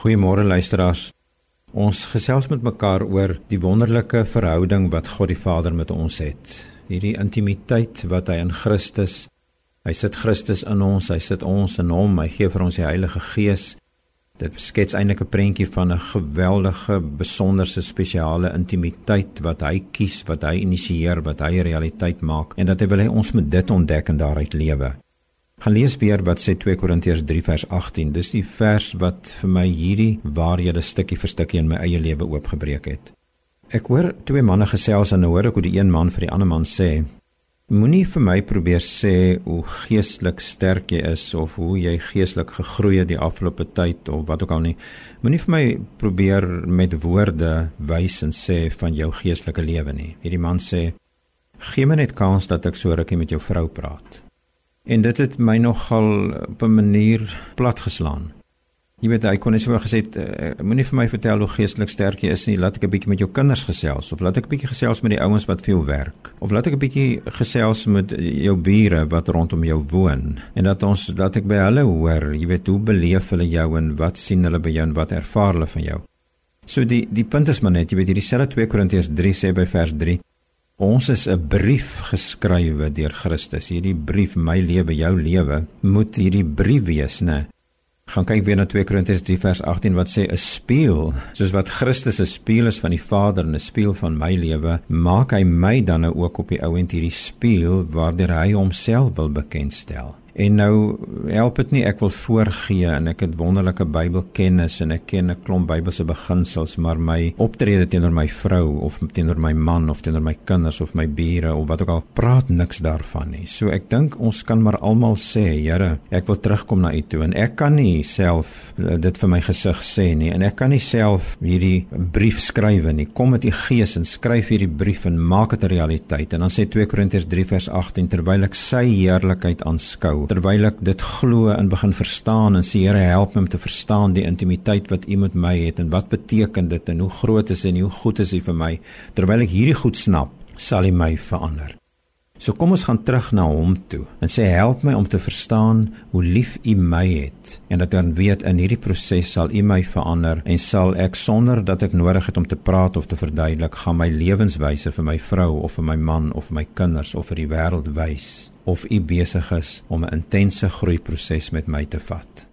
Goeiemôre luisteraars. Ons gesels met mekaar oor die wonderlike verhouding wat God die Vader met ons het. Hierdie intimiteit wat hy in Christus. Hy sit Christus in ons, hy sit ons in hom, hy gee vir ons die Heilige Gees. Dit skets eintlik 'n prentjie van 'n geweldige, besonderse, spesiale intimiteit wat hy kies, wat hy initieer, wat hy realiteit maak en dat hy wil hê ons moet dit ontdek en daaruit lewe gaan lees weer wat sê 2 Korintiërs 3 vers 18. Dis die vers wat vir my hierdie waarhede stukkie vir stukkie in my eie lewe oopgebreek het. Ek hoor twee manne gesels en hoor ek hoe die een man vir die ander man sê: Moenie vir my probeer sê hoe geestelik sterk jy is of hoe jy geestelik gegroei het die afgelope tyd of wat ook al nie. Moenie vir my probeer met woorde wys en sê van jou geestelike lewe nie. Hierdie man sê: Gee my net kans dat ek so rukkie met jou vrou praat. En dit het my nogal op 'n manier platgeslaan. Jy weet hy kon net so gesê uh, moenie vir my vertel hoe geestelik sterk jy is nie, laat ek 'n bietjie met jou kinders gesels of laat ek 'n bietjie gesels met die ouens wat veel werk of laat ek 'n bietjie gesels met jou bure wat rondom jou woon en dat ons laat ek by hulle hoor, jy weet hoe beleef hulle jou en wat sien hulle by jou en wat ervaar hulle van jou. So die die punt is maar net, jy weet hierdie selfe 2 Korintiërs 3 sê by vers 3 Ons is 'n brief geskrywe deur Christus. Hierdie brief, my lewe, jou lewe, moet hierdie brief wees, né? Gaan kyk weer na 2 Korintiërs 3 vers 18 wat sê 'n spieël, soos wat Christus 'n spieël is van die Vader en 'n spieël van my lewe, maak hy my dan nou ook op die ou end hierdie spieël waardeur hy homself wil bekendstel. En nou help dit nie ek wil voorgee en ek het wonderlike Bybelkennis en ek ken 'n klomp Bybelse beginsels, maar my optrede teenoor my vrou of teenoor my man of teenoor my kinders of my bure of wat ook al praat niks daarvan nie. So ek dink ons kan maar almal sê, Here, ek wil terugkom na U toe en ek kan nie self eh, dit vir my gesig sê nie en ek kan nie self hierdie brief skryf nie. Kom met U Gees en skryf hierdie brief en maak dit 'n realiteit. En dan sê 2 Korintiërs 3 vers 18 terwyl ek sy heerlikheid aanskou terwyl ek dit glo en begin verstaan en sê Here help my om te verstaan die intimiteit wat U met my het en wat beteken dit en hoe groot is en hoe goed is U vir my terwyl ek hierdie goed snap sal U my verander. So kom ons gaan terug na hom toe en sê help my om te verstaan hoe lief U my het en dat dan weet in hierdie proses sal U my verander en sal ek sonder dat ek nodig het om te praat of te verduidelik gaan my lewenswyse vir my vrou of vir my man of vir my kinders of vir die wêreld wys of u besig is om 'n intense groeiproses met my te vat.